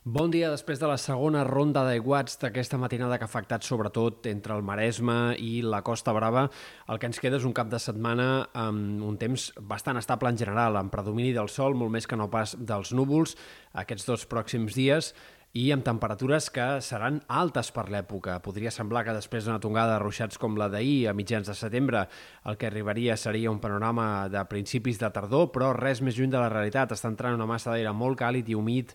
Bon dia després de la segona ronda d'aiguats d'aquesta matinada que ha afectat sobretot entre el Maresme i la Costa Brava. El que ens queda és un cap de setmana amb un temps bastant estable en general, amb predomini del sol, molt més que no pas dels núvols, aquests dos pròxims dies, i amb temperatures que seran altes per l'època. Podria semblar que després d'una tongada de ruixats com la d'ahir, a mitjans de setembre, el que arribaria seria un panorama de principis de tardor, però res més lluny de la realitat. Està entrant una massa d'aire molt càlid i humit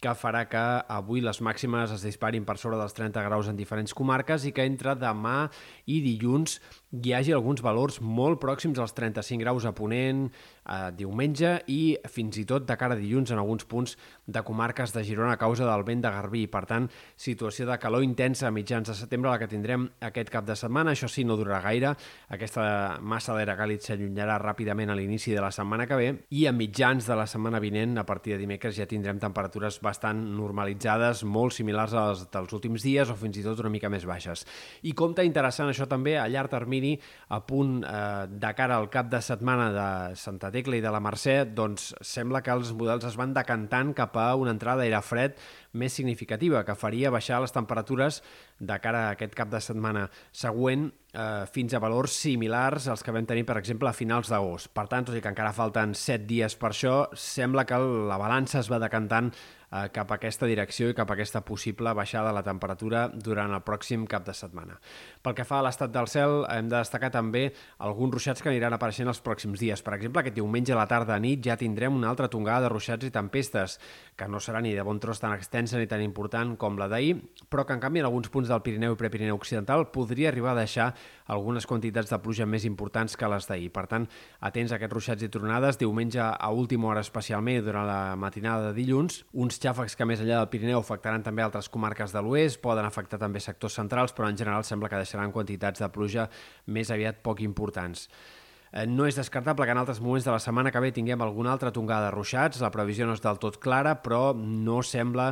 que farà que avui les màximes es disparin per sobre dels 30 graus en diferents comarques i que entre demà i dilluns hi hagi alguns valors molt pròxims als 35 graus a Ponent, eh, diumenge i fins i tot de cara a dilluns en alguns punts de comarques de Girona a causa del vent de Garbí. Per tant, situació de calor intensa a mitjans de setembre la que tindrem aquest cap de setmana. Això sí, no durarà gaire. Aquesta massa d'aire càlid s'allunyarà ràpidament a l'inici de la setmana que ve i a mitjans de la setmana vinent, a partir de dimecres, ja tindrem temperatures bastant normalitzades, molt similars a les dels últims dies o fins i tot una mica més baixes. I compte interessant això també a llarg termini a punt eh, de cara al cap de setmana de Santa Tecla i de la Mercè, doncs sembla que els models es van decantant cap a una entrada d'aire fred més significativa, que faria baixar les temperatures de cara a aquest cap de setmana següent eh, fins a valors similars als que vam tenir, per exemple, a finals d'agost. Per tant, tot i que encara falten 7 dies per això, sembla que la balança es va decantant eh, cap a aquesta direcció i cap a aquesta possible baixada de la temperatura durant el pròxim cap de setmana. Pel que fa a l'estat del cel, hem de destacar també alguns ruixats que aniran apareixent els pròxims dies. Per exemple, aquest diumenge a la tarda a nit ja tindrem una altra tongada de ruixats i tempestes, que no serà ni de bon tros tan extensa ni tan important com la d'ahir, però que en canvi en alguns punts del Pirineu i Prepirineu Occidental podria arribar a deixar algunes quantitats de pluja més importants que les d'ahir. Per tant, atents a aquests ruixats i tronades, diumenge a última hora especialment durant la matinada de dilluns, uns xàfecs que més enllà del Pirineu afectaran també altres comarques de l'oest, poden afectar també sectors centrals, però en general sembla que deixaran quantitats de pluja més aviat poc importants. Eh, no és descartable que en altres moments de la setmana que ve tinguem alguna altra tongada de ruixats. La previsió no és del tot clara, però no sembla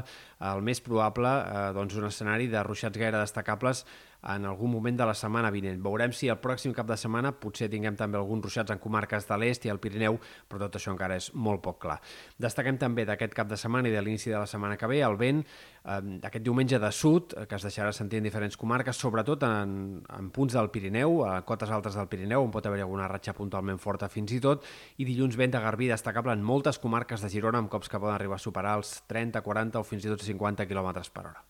el més probable eh, doncs un escenari de ruixats gaire destacables en algun moment de la setmana vinent. Veurem si el pròxim cap de setmana potser tinguem també alguns ruixats en comarques de l'est i al Pirineu, però tot això encara és molt poc clar. Destaquem també d'aquest cap de setmana i de l'inici de la setmana que ve el vent eh, aquest diumenge de sud, eh, que es deixarà sentir en diferents comarques, sobretot en, en punts del Pirineu, a cotes altes del Pirineu, on pot haver alguna ratxa puntualment forta fins i tot, i dilluns vent de Garbí destacable en moltes comarques de Girona amb cops que poden arribar a superar els 30, 40 o fins i tot 50 km per hora.